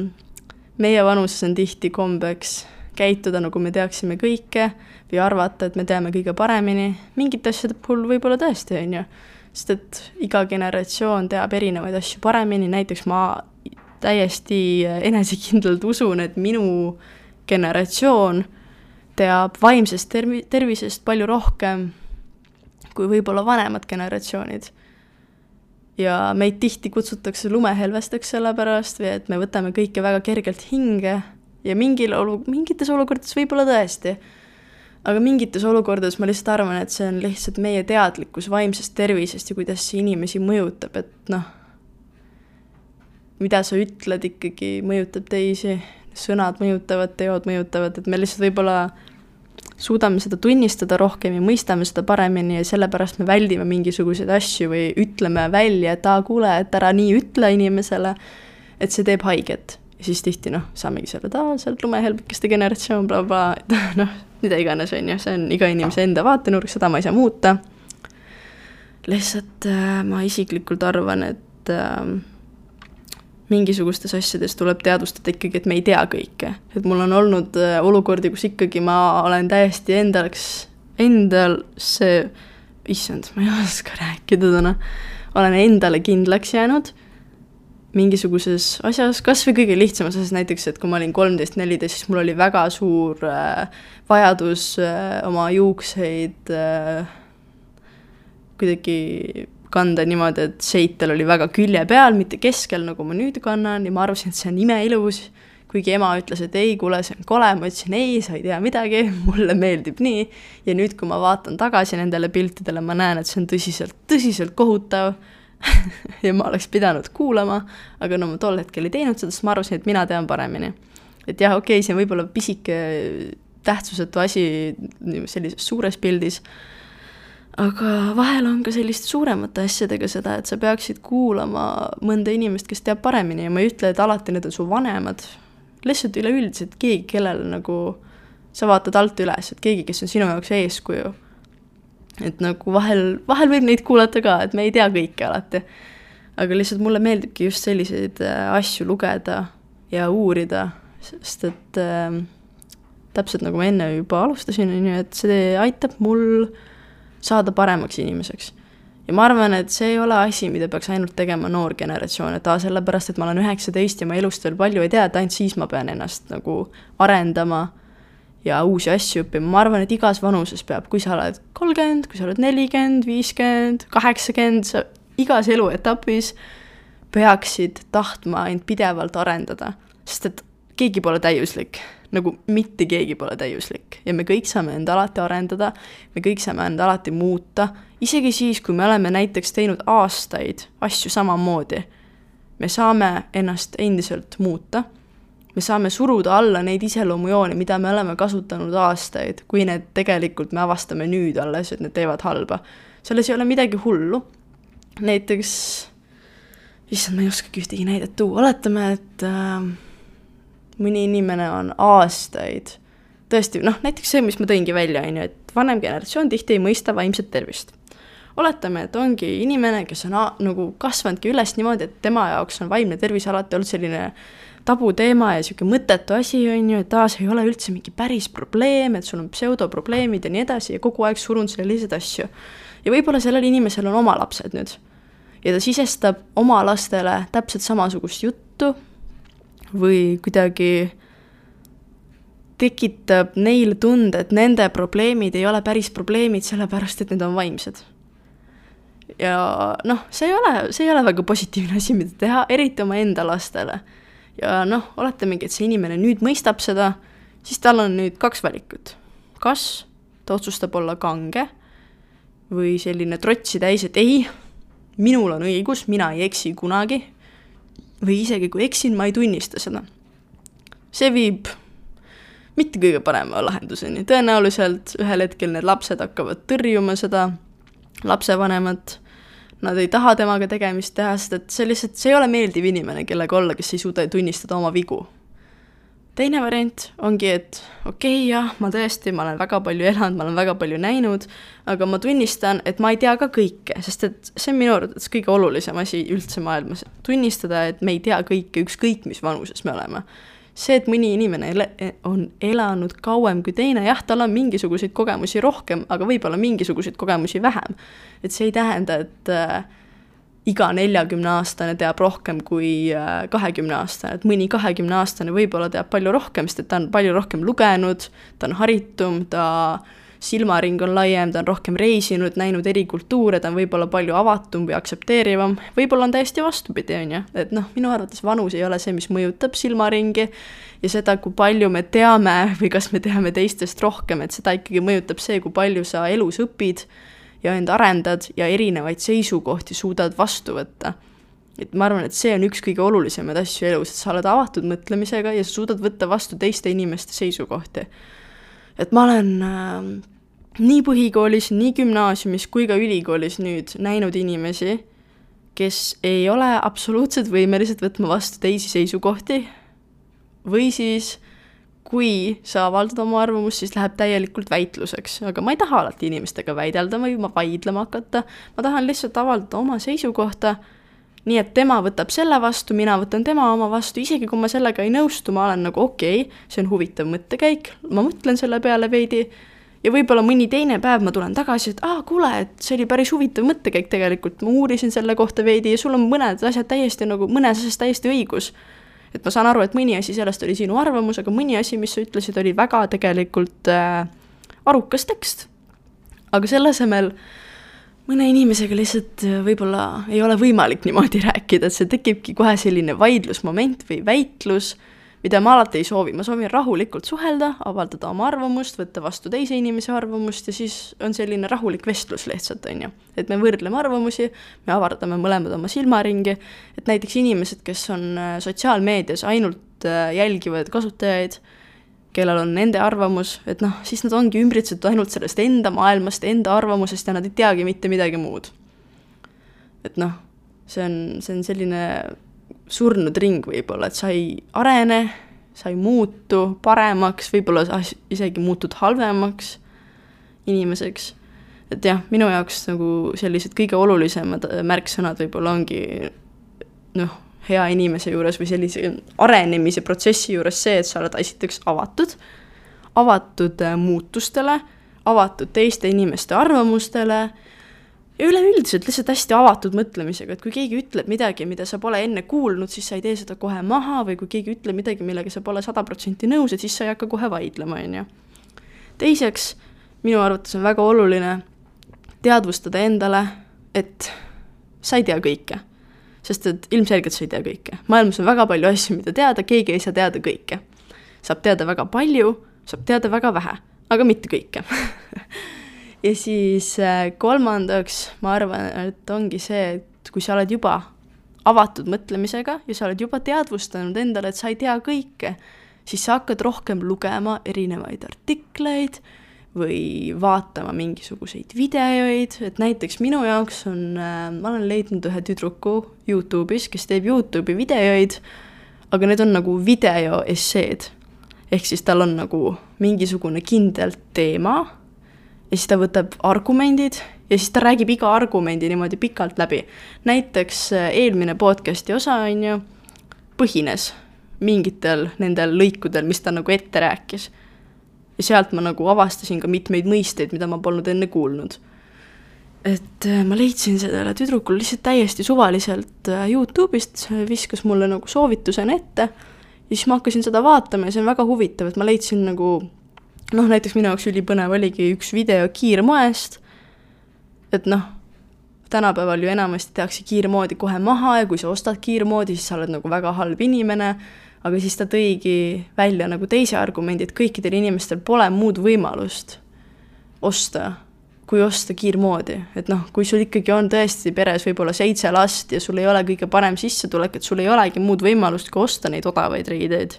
meie vanuses on tihti kombeks käituda, nagu me teaksime kõike või arvata, et me teame kõige paremini, mingite asjade puhul võib-olla tõesti, on ju. sest et iga generatsioon teab erinevaid asju paremini, näiteks ma täiesti enesekindlalt usun, et minu generatsioon teab vaimsest tervi-, tervisest palju rohkem kui võib-olla vanemad generatsioonid. Ja meid tihti kutsutakse lumehelvesteks selle pärast või et me võtame kõike väga kergelt hinge ja mingil olu-, mingites olukordades võib-olla tõesti, aga mingites olukordades ma lihtsalt arvan, et see on lihtsalt meie teadlikkus vaimsest tervisest ja kuidas see inimesi mõjutab, et noh, mida sa ütled ikkagi mõjutab teisi, sõnad mõjutavad, teod mõjutavad, et me lihtsalt võib-olla suudame seda tunnistada rohkem ja mõistame seda paremini ja sellepärast me väldime mingisuguseid asju või ütleme välja, et aa, kuule, et ära nii ütle inimesele, et see teeb haiget. ja siis tihti noh, saamegi selle, et aa, oled lumehelbekeste generatsioon bla,, blablabla, noh, mida iganes, on ju, see on iga inimese enda vaatenurk, seda ma ei saa muuta. lihtsalt äh, ma isiklikult arvan, et äh, mingisugustes asjades tuleb teadvustada ikkagi, et me ei tea kõike. et mul on olnud äh, olukordi, kus ikkagi ma olen täiesti endaks, endal see, issand, ma ei oska rääkida täna, olen endale kindlaks jäänud mingisuguses asjas, kas või kõige lihtsamas asjas, näiteks et kui ma olin kolmteist, neliteist, siis mul oli väga suur äh, vajadus äh, oma juukseid äh, kuidagi kanda niimoodi, et seitel oli väga külje peal, mitte keskel, nagu ma nüüd kannan ja ma arvasin, et see on imeilus. kuigi ema ütles, et ei, kuule, see on kole, ma ütlesin ei, sa ei tea midagi, mulle meeldib nii. ja nüüd, kui ma vaatan tagasi nendele piltidele, ma näen, et see on tõsiselt, tõsiselt kohutav ja ma oleks pidanud kuulama, aga no ma tol hetkel ei teinud seda, sest ma arvasin, et mina tean paremini. et jah, okei okay,, see on võib-olla pisike tähtsusetu asi sellises suures pildis aga vahel on ka selliste suuremate asjadega seda, et sa peaksid kuulama mõnda inimest, kes teab paremini ja ma ei ütle, et alati need on su vanemad, lihtsalt üleüldiselt keegi, kellele nagu sa vaatad alt üles, et keegi, kes on sinu jaoks eeskuju. et nagu vahel, vahel võib neid kuulata ka, et me ei tea kõike alati. aga lihtsalt mulle meeldibki just selliseid äh, asju lugeda ja uurida, sest et äh, täpselt nagu ma enne juba alustasin, on ju, et see aitab mul äh, saada paremaks inimeseks. ja ma arvan, et see ei ole asi, mida peaks ainult tegema noor generatsioon, et aa, sellepärast, et ma olen üheksateist ja ma elust veel palju ei tea, et ainult siis ma pean ennast nagu arendama ja uusi asju õppima, ma arvan, et igas vanuses peab, kui sa oled kolmkümmend, kui sa oled nelikümmend, viiskümmend, kaheksakümmend, sa igas eluetapis peaksid tahtma end pidevalt arendada, sest et keegi pole täiuslik. Nagu mitte keegi pole täiuslik. Ja me kõik saame end alati arendada, me kõik saame end alati muuta, isegi siis, kui me oleme näiteks teinud aastaid asju samamoodi, me saame ennast endiselt muuta, me saame suruda alla neid iseloomujooni, mida me oleme kasutanud aastaid, kui need tegelikult me avastame nüüd alles, et need teevad halba. selles ei ole midagi hullu, näiteks issand, ma ei oskagi ühtegi näidet tuua, oletame, et äh, mõni inimene on aastaid, tõesti, noh, näiteks see, mis ma tõingi välja, on ju, et vanem generatsioon tihti ei mõista vaimset tervist. oletame, et ongi inimene, kes on nagu kasvanudki üles niimoodi, et tema jaoks on vaimne tervis alati olnud selline tabuteema ja niisugune mõttetu asi, on ju, et aa, see ei ole üldse mingi päris probleem, et sul on pseudoprobleemid ja nii edasi ja kogu aeg surunud selliseid asju. ja võib-olla sellel inimesel on oma lapsed nüüd. ja ta sisestab oma lastele täpselt samasugust juttu, või kuidagi tekitab neile tunde, et nende probleemid ei ole päris probleemid, sellepärast et need on vaimsed. ja noh, see ei ole, see ei ole väga positiivne asi, mida teha, eriti omaenda lastele. ja noh, oletamegi, et see inimene nüüd mõistab seda, siis tal on nüüd kaks valikut. kas ta otsustab olla kange või selline trotsi täis, et ei, minul on õigus, mina ei eksi kunagi või isegi kui eksin, ma ei tunnista seda. see viib mitte kõige parema lahenduseni, tõenäoliselt ühel hetkel need lapsed hakkavad tõrjuma seda lapsevanemat, nad ei taha temaga tegemist teha, sest et see lihtsalt, see ei ole meeldiv inimene, kellega olla, kes ei suuda tunnistada oma vigu teine variant ongi, et okei okay,, jah, ma tõesti, ma olen väga palju elanud, ma olen väga palju näinud, aga ma tunnistan, et ma ei tea ka kõike, sest et see on minu arvates kõige olulisem asi üldse maailmas, tunnistada, et me ei tea kõike, ükskõik mis vanuses me oleme. see, et mõni inimene ele-, on elanud kauem kui teine, jah, tal on mingisuguseid kogemusi rohkem, aga võib-olla mingisuguseid kogemusi vähem. et see ei tähenda, et äh, iga neljakümneaastane teab rohkem kui äh, kahekümneaastane, et mõni kahekümneaastane võib-olla teab palju rohkem, sest et ta on palju rohkem lugenud, ta on haritum, ta silmaring on laiem, ta on rohkem reisinud, näinud eri kultuure, ta on võib-olla palju avatum või aktsepteerivam, võib-olla on täiesti vastupidi, on ju, et noh, minu arvates vanus ei ole see, mis mõjutab silmaringi ja seda, kui palju me teame või kas me teame teistest rohkem, et seda ikkagi mõjutab see, kui palju sa elus õpid ja end arendad ja erinevaid seisukohti suudad vastu võtta. et ma arvan, et see on üks kõige olulisemaid asju elus, et sa oled avatud mõtlemisega ja sa suudad võtta vastu teiste inimeste seisukohti. et ma olen äh, nii põhikoolis, nii gümnaasiumis kui ka ülikoolis nüüd näinud inimesi, kes ei ole absoluutselt võimelised võtma vastu teisi seisukohti või siis kui sa avaldad oma arvamust, siis läheb täielikult väitluseks, aga ma ei taha alati inimestega väidelda või ma vaidlema hakata, ma tahan lihtsalt avaldada oma seisukohta. Nii et tema võtab selle vastu, mina võtan tema oma vastu, isegi kui ma sellega ei nõustu, ma olen nagu okei okay,, see on huvitav mõttekäik, ma mõtlen selle peale veidi. Ja võib-olla mõni teine päev ma tulen tagasi, et aa, kuule, et see oli päris huvitav mõttekäik tegelikult, ma uurisin selle kohta veidi ja sul on mõned asjad täiesti nagu, mõnes asjas täiesti õigus. Et ma saan aru, et mõni asi sellest oli sinu arvamus, aga mõni asi, mis sa ütlesid, oli väga tegelikult äh, arukas tekst. aga selle asemel mõne inimesega lihtsalt äh, võib-olla ei ole võimalik niimoodi rääkida, et see tekibki kohe selline vaidlusmoment või väitlus, mida ma alati ei soovi, ma soovin rahulikult suhelda, avaldada oma arvamust, võtta vastu teise inimese arvamust ja siis on selline rahulik vestlus lihtsalt, on ju. et me võrdleme arvamusi, me avardame mõlemad oma silmaringi, et näiteks inimesed, kes on äh, sotsiaalmeedias ainult äh, jälgivad kasutajaid, kellel on nende arvamus, et noh, siis nad ongi ümbritsetud ainult sellest enda maailmast, enda arvamusest ja nad ei teagi mitte midagi muud. et noh, see on, see on selline surnud ring võib-olla, et sa ei arene, sa ei muutu paremaks, võib-olla sa isegi muutud halvemaks inimeseks. et jah, minu jaoks nagu sellised kõige olulisemad märksõnad võib-olla ongi noh, hea inimese juures või sellise arenemise protsessi juures see, et sa oled esiteks avatud, avatud äh, muutustele, avatud teiste inimeste arvamustele ja üleüldiselt lihtsalt hästi avatud mõtlemisega, et kui keegi ütleb midagi, mida sa pole enne kuulnud, siis sa ei tee seda kohe maha või kui keegi ütleb midagi, millega sa pole sada protsenti nõus, et siis sa ei hakka kohe vaidlema, on ju. teiseks, minu arvates on väga oluline teadvustada endale, et sa ei tea kõike sest et ilmselgelt sa ei tea kõike. maailmas on väga palju asju, mida teada, keegi ei saa teada kõike. saab teada väga palju, saab teada väga vähe, aga mitte kõike ja siis äh, kolmandaks ma arvan, et ongi see, et kui sa oled juba avatud mõtlemisega ja sa oled juba teadvustanud endale, et sa ei tea kõike, siis sa hakkad rohkem lugema erinevaid artikleid või vaatama mingisuguseid videoid, et näiteks minu jaoks on, äh, ma olen leidnud ühe tüdruku Youtube'is, kes teeb Youtube'i videoid, aga need on nagu videoesseed. ehk siis tal on nagu mingisugune kindel teema ja siis ta võtab argumendid ja siis ta räägib iga argumendi niimoodi pikalt läbi. näiteks äh, eelmine podcast'i osa, on ju, põhines mingitel nendel lõikudel, mis ta nagu ette rääkis ja sealt ma nagu avastasin ka mitmeid mõisteid, mida ma polnud enne kuulnud. et äh, ma leidsin sellele tüdrukule lihtsalt täiesti suvaliselt äh, Youtube'ist, viskas mulle nagu soovitusena ette ja siis ma hakkasin seda vaatama ja see on väga huvitav, et ma leidsin nagu noh, näiteks minu jaoks ülipõnev oligi üks video kiirmoest, et noh, tänapäeval ju enamasti tehakse kiirmoodi kohe maha ja kui sa ostad kiirmoodi, siis sa oled nagu väga halb inimene. aga siis ta tõigi välja nagu teise argumendi, et kõikidel inimestel pole muud võimalust osta, kui osta kiirmoodi, et noh, kui sul ikkagi on tõesti peres võib-olla seitse last ja sul ei ole kõige parem sissetulek, et sul ei olegi muud võimalust, kui osta neid odavaid riideid.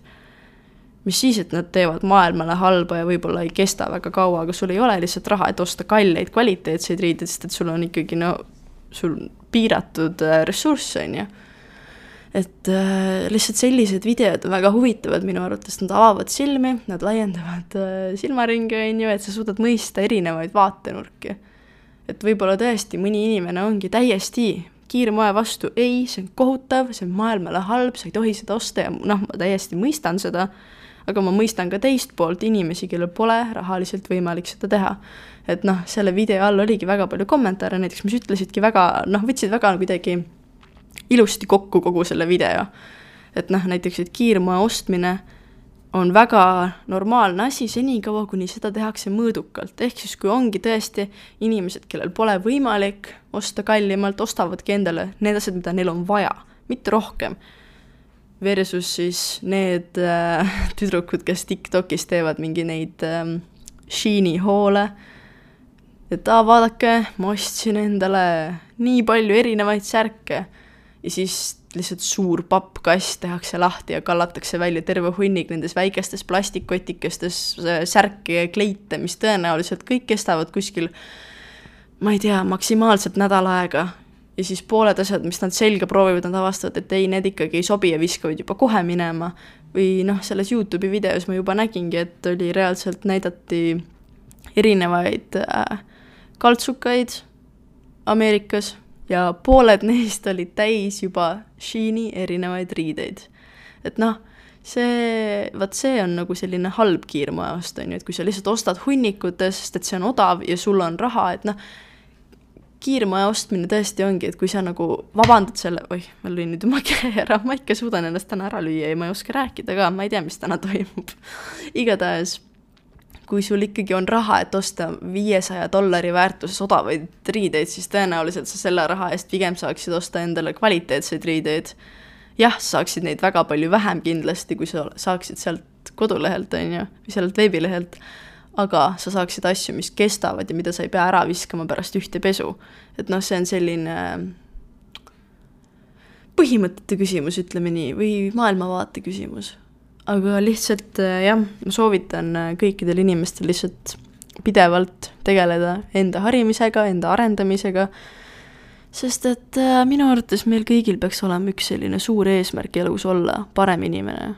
Mis siis, et nad teevad maailmale halba ja võib-olla ei kesta väga kaua, aga sul ei ole lihtsalt raha, et osta kalleid kvaliteetseid riideid, sest et sul on ikkagi no, sul piiratud äh, ressurss, on ju et äh, lihtsalt sellised videod on väga huvitavad minu arvates, nad avavad silmi, nad laiendavad äh, silmaringi, on ju, et sa suudad mõista erinevaid vaatenurki. et võib-olla tõesti mõni inimene ongi täiesti kiirmoe vastu, ei, see on kohutav, see on maailmale halb, sa ei tohi seda osta ja noh, ma täiesti mõistan seda, aga ma mõistan ka teist poolt inimesi, kellel pole rahaliselt võimalik seda teha. et noh, selle video all oligi väga palju kommentaare näiteks, mis ütlesidki väga, noh, võtsid väga kuidagi ilusti kokku kogu selle video. et noh, näiteks, et kiirmoe ostmine on väga normaalne asi senikaua, kuni seda tehakse mõõdukalt, ehk siis kui ongi tõesti inimesed, kellel pole võimalik osta kallimalt, ostavadki endale need asjad, mida neil on vaja, mitte rohkem. Versus siis need äh, tüdrukud, kes TikTokis teevad mingi neid äh, Sheini hoole, et aa, vaadake, ma ostsin endale nii palju erinevaid särke ja siis lihtsalt suur pappkast tehakse lahti ja kallatakse välja terve hunnik nendes väikestes plastikkotikestes äh, särke ja kleite, mis tõenäoliselt kõik kestavad kuskil ma ei tea, maksimaalselt nädal aega. Ja siis pooled asjad, mis nad selga proovivad, nad avastavad, et ei, need ikkagi ei sobi ja viskavad juba kohe minema. või noh, selles Youtube'i videos ma juba nägingi, et oli reaalselt näidati erinevaid äh, kaltsukaid Ameerikas ja pooled neist olid täis juba Sheini erinevaid riideid. et noh, see, vot see on nagu selline halb kiirmaast, on ju, et kui sa lihtsalt ostad hunnikutes, sest et see on odav ja sul on raha, et noh, kiirmaja ostmine tõesti ongi, et kui sa nagu vabandad selle, oih, ma lõin nüüd oma käe ära, ma ikka suudan ennast täna ära lüüa ja ma ei oska rääkida ka, ma ei tea, mis täna toimub. igatahes, kui sul ikkagi on raha, et osta viiesaja dollari väärtuses odavaid riideid, siis tõenäoliselt sa selle raha eest pigem saaksid osta endale kvaliteetseid riideid. jah, sa saaksid neid väga palju vähem kindlasti, kui sa saaksid sealt kodulehelt, on ju, või sellelt veebilehelt aga sa saaksid asju, mis kestavad ja mida sa ei pea ära viskama pärast ühte pesu. et noh, see on selline põhimõtete küsimus, ütleme nii, või maailmavaate küsimus. aga lihtsalt äh, jah, ma soovitan äh, kõikidel inimestel lihtsalt pidevalt tegeleda enda harimisega, enda arendamisega, sest et äh, minu arvates meil kõigil peaks olema üks selline suur eesmärk elus olla parem inimene.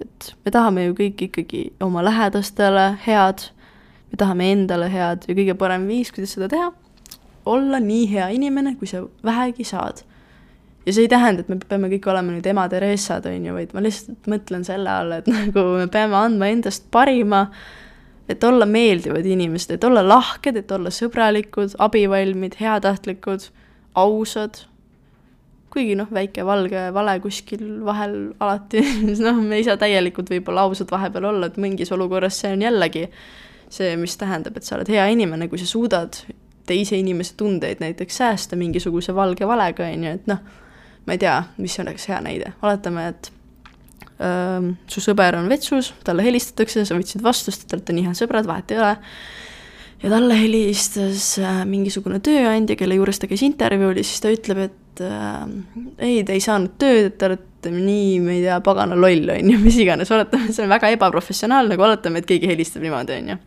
et me tahame ju kõik ikkagi oma lähedastele head me tahame endale head ja kõige parem viis, kuidas seda teha, olla nii hea inimene, kui sa vähegi saad. ja see ei tähenda, et me peame kõik olema nüüd ema Theresad, on ju, vaid ma lihtsalt mõtlen selle all, et nagu me peame andma endast parima, et olla meeldivad inimesed, et olla lahked, et olla sõbralikud, abivalmid, heatahtlikud, ausad, kuigi noh, väike valge vale kuskil vahel alati, noh, me ei saa täielikult võib-olla ausad vahepeal olla, et mingis olukorras see on jällegi see, mis tähendab, et sa oled hea inimene, kui sa suudad teise inimese tundeid näiteks säästa mingisuguse valge valega, on ju, et noh, ma ei tea, mis oleks hea näide, oletame, et öö, su sõber on vetsus, talle helistatakse, sa võtsid vastu, sest te olete nii head sõbrad, vahet ei ole, ja talle helistas äh, mingisugune tööandja, kelle juures ta käis intervjuul ja siis ta ütleb, et äh, ei, te ei saanud tööd, et te olete nii, ma ei tea, pagana loll, on ju, mis iganes, oletame, see on väga ebaprofessionaalne, aga oletame, et keegi helistab niimoodi, on ju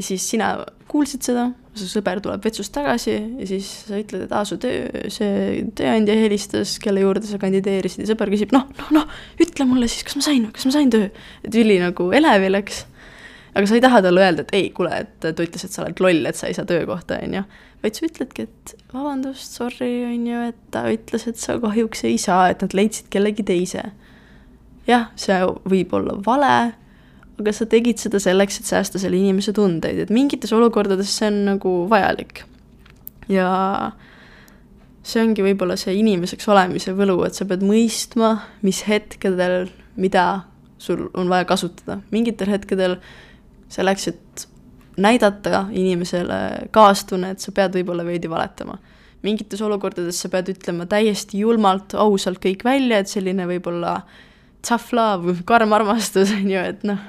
ja siis sina kuulsid seda, su sõber tuleb vetsust tagasi ja siis sa ütled, et aa, su töö, see tööandja helistas, kelle juurde sa kandideerisid ja sõber küsib, noh, noh, noh, ütle mulle siis, kas ma sain, kas ma sain töö. et üli nagu elevi läks. aga sa ei taha talle öelda, et ei, kuule, et ta ütles, et sa oled loll, et sa ei saa töökohta, on ju. vaid sa ütledki, et vabandust, sorry, on ju, et ta ütles, et sa kahjuks ei saa, et nad leidsid kellegi teise. jah, see võib olla vale aga sa tegid seda selleks, et säästa selle inimese tundeid, et mingites olukordades see on nagu vajalik. ja see ongi võib-olla see inimeseks olemise võlu, et sa pead mõistma, mis hetkedel, mida sul on vaja kasutada, mingitel hetkedel selleks, et näidata inimesele kaastunnet, sa pead võib-olla veidi valetama. mingites olukordades sa pead ütlema täiesti julmalt, ausalt kõik välja, et selline võib-olla tough love, karm armastus, on ju, et noh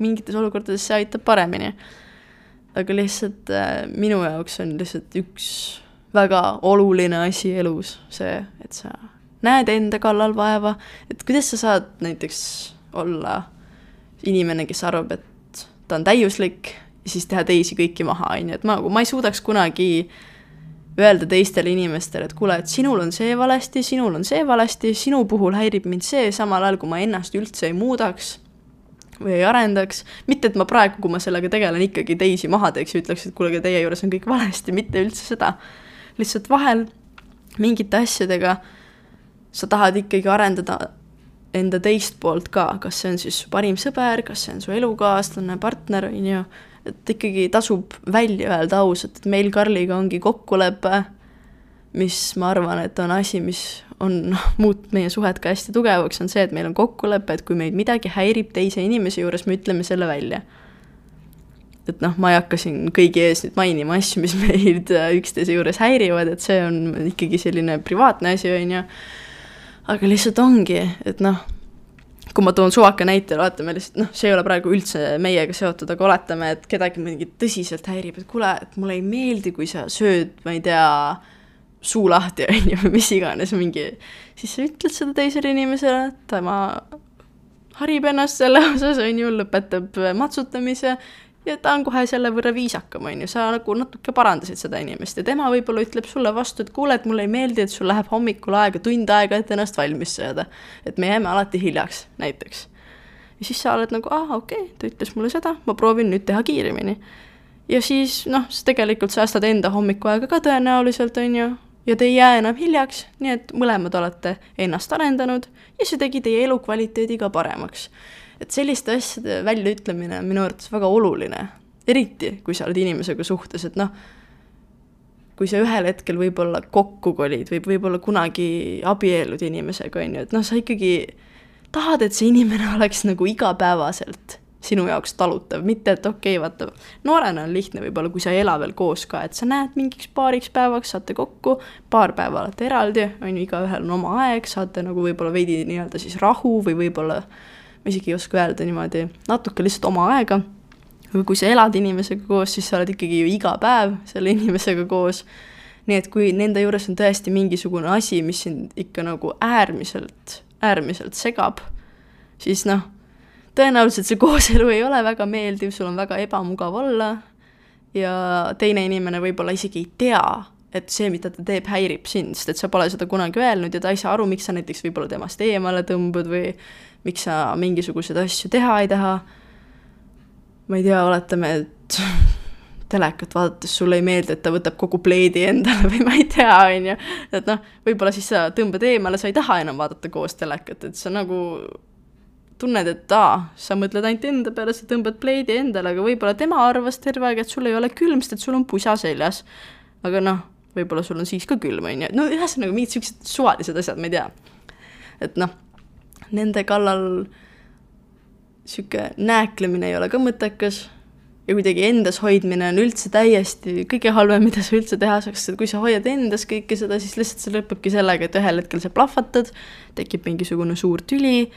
mingites olukordades see aitab paremini. aga lihtsalt äh, minu jaoks on lihtsalt üks väga oluline asi elus see, et sa näed enda kallal vaeva, et kuidas sa saad näiteks olla inimene, kes arvab, et ta on täiuslik siis teha teisi kõiki maha, on ju, et ma, ma ei suudaks kunagi öelda teistele inimestele, et kuule, et sinul on see valesti, sinul on see valesti, sinu puhul häirib mind see, samal ajal kui ma ennast üldse ei muudaks või ei arendaks, mitte et ma praegu, kui ma sellega tegelen, ikkagi teisi maha teeks ja ütleks, et kuule, aga teie juures on kõik valesti, mitte üldse seda. lihtsalt vahel mingite asjadega sa tahad ikkagi arendada enda teist poolt ka, kas see on siis su parim sõber, kas see on su elukaaslane, partner, on ju, et ikkagi tasub välja öelda ausalt, et meil Karliga ongi kokkulepe, mis ma arvan, et on asi, mis on muutnud meie suhet ka hästi tugevaks, on see, et meil on kokkulepe, et kui meid midagi häirib teise inimese juures, me ütleme selle välja. et noh, ma ei hakka siin kõigi ees nüüd mainima asju, mis meid äh, üksteise juures häirivad, et see on ikkagi selline privaatne asi, on ju. aga lihtsalt ongi, et noh, kui ma toon suvaka näite, oletame lihtsalt, noh, see ei ole praegu üldse meiega seotud, aga oletame, et kedagi mingi tõsiselt häirib, et kuule, et mulle ei meeldi, kui sa sööd, ma ei tea, suu lahti, on ju, mis iganes, mingi, siis sa ütled seda teisele inimesele, tema harib ennast selle osas, on ju, lõpetab matsutamise ja ta on kohe selle võrra viisakam, on ju, sa nagu natuke parandasid seda inimest ja tema võib-olla ütleb sulle vastu, et kuule, et mulle ei meeldi, et sul läheb hommikul aega tund aega, et ennast valmis saada. et me jääme alati hiljaks, näiteks. ja siis sa oled nagu, aa, okei okay,, ta ütles mulle seda, ma proovin nüüd teha kiiremini. ja siis noh, sa tegelikult säästad enda hommikuaega ka tõenäoliselt, on ju ja te ei jää enam hiljaks, nii et mõlemad olete ennast arendanud ja see tegi teie elukvaliteedi ka paremaks. et selliste asjade väljaütlemine on minu arvates väga oluline, eriti kui sa oled inimesega suhtes, et noh, kui sa ühel hetkel võib-olla kokku kolid või võib-olla kunagi abiellud inimesega, on ju, et noh, sa ikkagi tahad, et see inimene oleks nagu igapäevaselt sinu jaoks talutav, mitte et okei okay,, vaata, noorena on lihtne võib-olla, kui sa ei ela veel koos ka, et sa näed mingiks paariks päevaks, saate kokku, paar päeva olete eraldi, on ju, igaühel on oma aeg, saate nagu võib-olla veidi nii-öelda siis rahu või võib-olla, ma isegi ei oska öelda niimoodi, natuke lihtsalt oma aega. aga kui sa elad inimesega koos, siis sa oled ikkagi ju iga päev selle inimesega koos. nii et kui nende juures on tõesti mingisugune asi, mis sind ikka nagu äärmiselt, äärmiselt segab, siis noh tõenäoliselt see kooselu ei ole väga meeldiv, sul on väga ebamugav olla ja teine inimene võib-olla isegi ei tea, et see, mida ta teeb, häirib sind, sest et sa pole seda kunagi öelnud ja ta ei saa aru, miks sa näiteks võib-olla temast eemale tõmbud või miks sa mingisuguseid asju teha ei taha. ma ei tea, oletame, et telekat vaadates sulle ei meeldi, et ta võtab kogu pleedi endale või ma ei tea, on ju. et noh, võib-olla siis sa tõmbad eemale, sa ei taha enam vaadata koos telekat, et sa nagu tunned, et aa, sa mõtled ainult enda peale, sa tõmbad pleidi endale, aga võib-olla tema arvas terve aeg, et sul ei ole külm, sest et sul on pusa seljas. aga noh, võib-olla sul on siis ka külm, on ju, no ühesõnaga mingid siuksed suvalised asjad, ma ei tea. et noh, nende kallal sihuke nääklemine ei ole ka mõttekas ja kuidagi endas hoidmine on üldse täiesti kõige halvem, mida sa üldse teha saaks, et kui sa hoiad endas kõike seda, siis lihtsalt see lõpebki sellega, et ühel hetkel sa plahvatad, tekib mingisugune suur tüli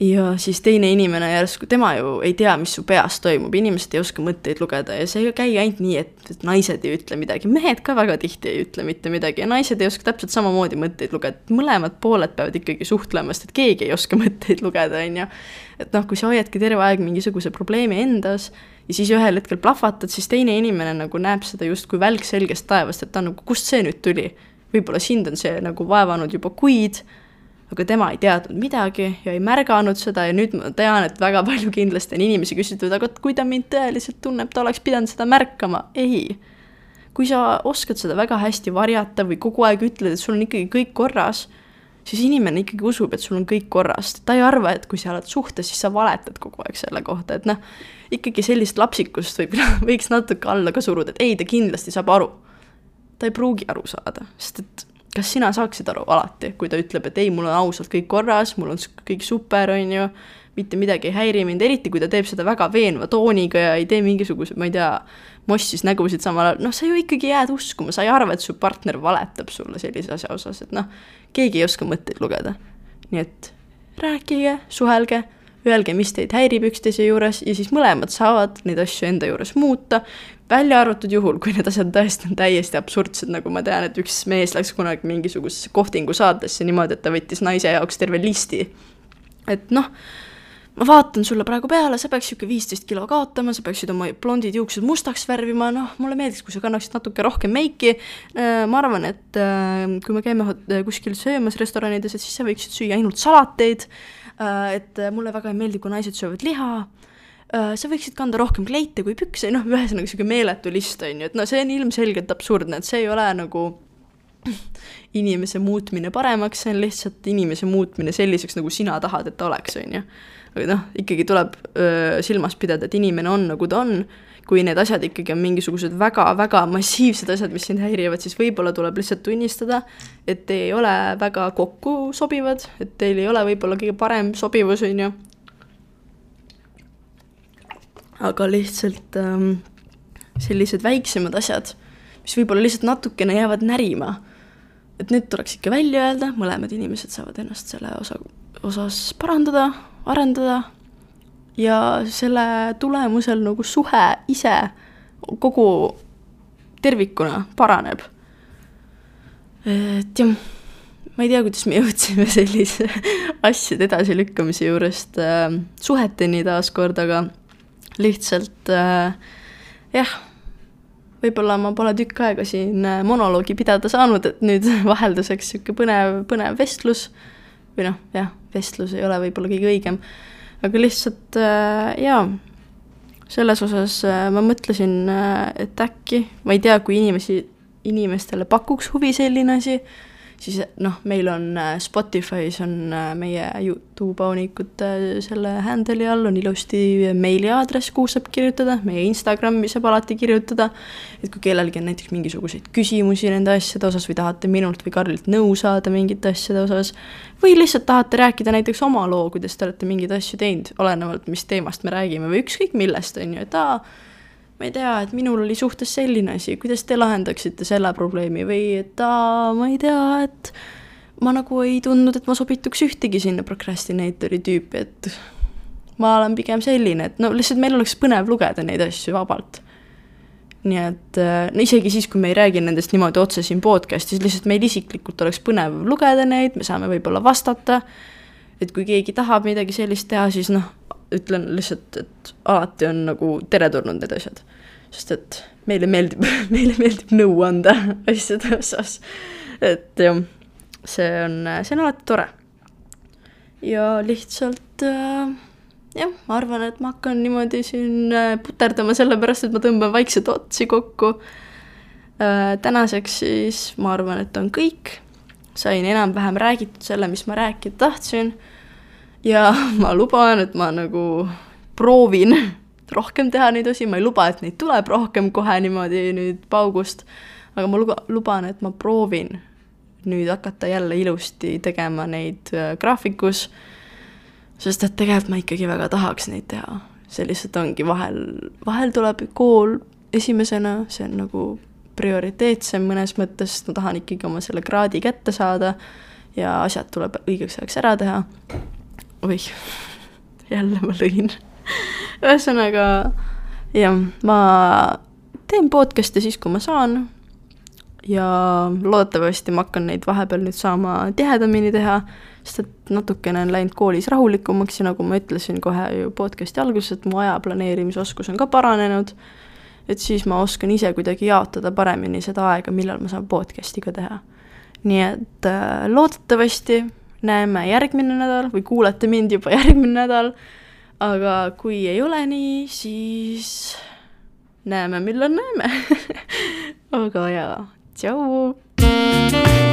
ja siis teine inimene järsku, tema ju ei tea, mis su peas toimub, inimesed ei oska mõtteid lugeda ja see ei käi ainult nii, et, naised ei ütle midagi, mehed ka väga tihti ei ütle mitte midagi ja naised ei oska täpselt samamoodi mõtteid lugeda, mõlemad pooled peavad ikkagi suhtlema, sest et keegi ei oska mõtteid lugeda, on ju. et noh, kui sa hoiadki terve aeg mingisuguse probleemi endas ja siis ühel hetkel plahvatad, siis teine inimene nagu näeb seda justkui välk selgest taevast, et ta nagu, kust see nüüd tuli. võib-olla sind on see nagu vaevanud juba kuid aga tema ei teadnud midagi ja ei märganud seda ja nüüd ma tean, et väga palju kindlasti on inimesi küsitlevad, aga kui ta mind tõeliselt tunneb, ta oleks pidanud seda märkama. ei. kui sa oskad seda väga hästi varjata või kogu aeg ütled, et sul on ikkagi kõik korras, siis inimene ikkagi usub, et sul on kõik korras. ta ei arva, et kui sa oled suhtes, siis sa valetad kogu aeg selle kohta, et noh, ikkagi sellist lapsikust võib, võiks natuke alla ka suruda, et ei, ta kindlasti saab aru. ta ei pruugi aru saada, sest et kas sina saaksid aru alati, kui ta ütleb, et ei, mul on ausalt kõik korras, mul on kõik super, on ju, mitte midagi ei häiri mind, eriti kui ta teeb seda väga veenva tooniga ja ei tee mingisuguseid, ma ei tea, mossis nägusid samal ajal, noh, sa ju ikkagi jääd uskuma, sa ei arva, et su partner valetab sulle sellise asja osas, et noh, keegi ei oska mõtteid lugeda. nii et rääkige, suhelge öelge, mis teid häirib üksteise juures ja siis mõlemad saavad neid asju enda juures muuta, välja arvatud juhul, kui need asjad tõesti on täiesti absurdsed, nagu ma tean, et üks mees läks kunagi mingisugusesse kohtingu saatesse niimoodi, et ta võttis naise jaoks terve listi. et noh, ma vaatan sulle praegu peale, sa peaks niisugune viisteist kilo kaotama, sa peaksid oma blondid juuksed mustaks värvima, noh, mulle meeldiks, kui sa kannaksid natuke rohkem meiki. Äh, ma arvan, et äh, kui me käime kuskil söömas restoranides, et siis sa võiksid süüa ainult salateid Äh, et mulle väga ei meeldi, kui naised söövad liha, sa võiksid kanda rohkem kleite kui pükse, noh, ühesõnaga niisugune meeletu list, on ju, et no see on ilmselgelt absurdne, et see ei ole nagu inimese muutmine paremaks, see on lihtsalt inimese muutmine selliseks, nagu sina tahad, et ta oleks, on ju. aga noh, ikkagi tuleb öö, silmas pidada, et inimene on, nagu ta on kui need asjad ikkagi on mingisugused väga-väga massiivsed asjad, mis sind häirivad, siis võib-olla tuleb lihtsalt tunnistada, et te ei ole väga kokku sobivad, et teil ei ole võib-olla kõige parem sobivus, on ju. Aga lihtsalt ähm, sellised väiksemad asjad, mis võib-olla lihtsalt natukene jäävad närima, et need tuleks ikka välja öelda, mõlemad inimesed saavad ennast selle osa, osas parandada, arendada ja selle tulemusel nagu suhe ise kogu tervikuna paraneb. et jah, ma ei tea, kuidas me jõudsime sellise asjade edasilükkamise juurest äh, suheteni taaskord, aga lihtsalt äh, jah, võib-olla ma pole tükk aega siin äh, monoloogi pidada saanud, et nüüd vahelduseks niisugune põnev, põnev vestlus või noh, jah, vestlus ei ole võib-olla kõige õigem. Aga lihtsalt äh, jaa, selles osas äh, ma mõtlesin, äh, et äkki, ma ei tea, kui inimesi, inimestele pakuks huvi selline asi, siis noh, meil on äh, Spotify's on äh, meie Youtube aunikute selle handle'i all on ilusti meiliaadress, kuhu saab kirjutada, meie Instagrami saab alati kirjutada, et kui kellelgi on näiteks mingisuguseid küsimusi nende asjade osas või tahate minult või Karlilt nõu saada mingite asjade osas, või lihtsalt tahate rääkida näiteks oma loo, kuidas te olete mingeid asju teinud, olenevalt, mis teemast me räägime või ükskõik millest, on ju, et aa, ma ei tea, et minul oli suhtes selline asi, kuidas te lahendaksite selle probleemi või et aa, ma ei tea, et ma nagu ei tundnud, et ma sobituks ühtegi sinna procrastinator'i tüüpi, et ma olen pigem selline, et no lihtsalt meil oleks põnev lugeda neid asju vabalt. nii et no isegi siis, kui me ei räägi nendest niimoodi otse siin podcast'is, lihtsalt meil isiklikult oleks põnev lugeda neid, me saame võib-olla vastata, et kui keegi tahab midagi sellist teha, siis noh, ütlen lihtsalt, et alati on nagu teretulnud need asjad. sest et meile meeldib meile meeldib nõu anda asjade osas. et jah, see on, see on alati tore. ja lihtsalt äh, jah, ma arvan, et ma hakkan niimoodi siin äh, puterdama, sellepärast et ma tõmban vaikselt otsi kokku äh,. tänaseks siis ma arvan, et on kõik. sain enam-vähem räägitud selle, mis ma rääkida tahtsin ja ma luban, et ma nagu proovin rohkem teha neid osi, ma ei luba, et neid tuleb rohkem kohe niimoodi nüüd paugust, aga ma luba, luban, et ma proovin nüüd hakata jälle ilusti tegema neid äh, graafikus, sest et tegelikult ma ikkagi väga tahaks neid teha. see lihtsalt ongi vahel, vahel tuleb kool esimesena, see on nagu prioriteetsem mõnes mõttes, sest ma tahan ikkagi oma selle kraadi kätte saada ja asjad tuleb õigeks ajaks ära teha oih, jälle ma lõin. ühesõnaga jah, ma teen podcast'e siis, kui ma saan. ja loodetavasti ma hakkan neid vahepeal nüüd saama tihedamini teha, sest et natukene on läinud koolis rahulikumaks ja nagu ma ütlesin kohe ju podcast'i alguses, et mu aja planeerimisoskus on ka paranenud. et siis ma oskan ise kuidagi jaotada paremini seda aega, millal ma saan podcast'i ka teha. nii et äh, loodetavasti näeme järgmine nädal või kuulete mind juba järgmine nädal. aga kui ei ole nii, siis näeme, millal näeme aga jaa, tšau.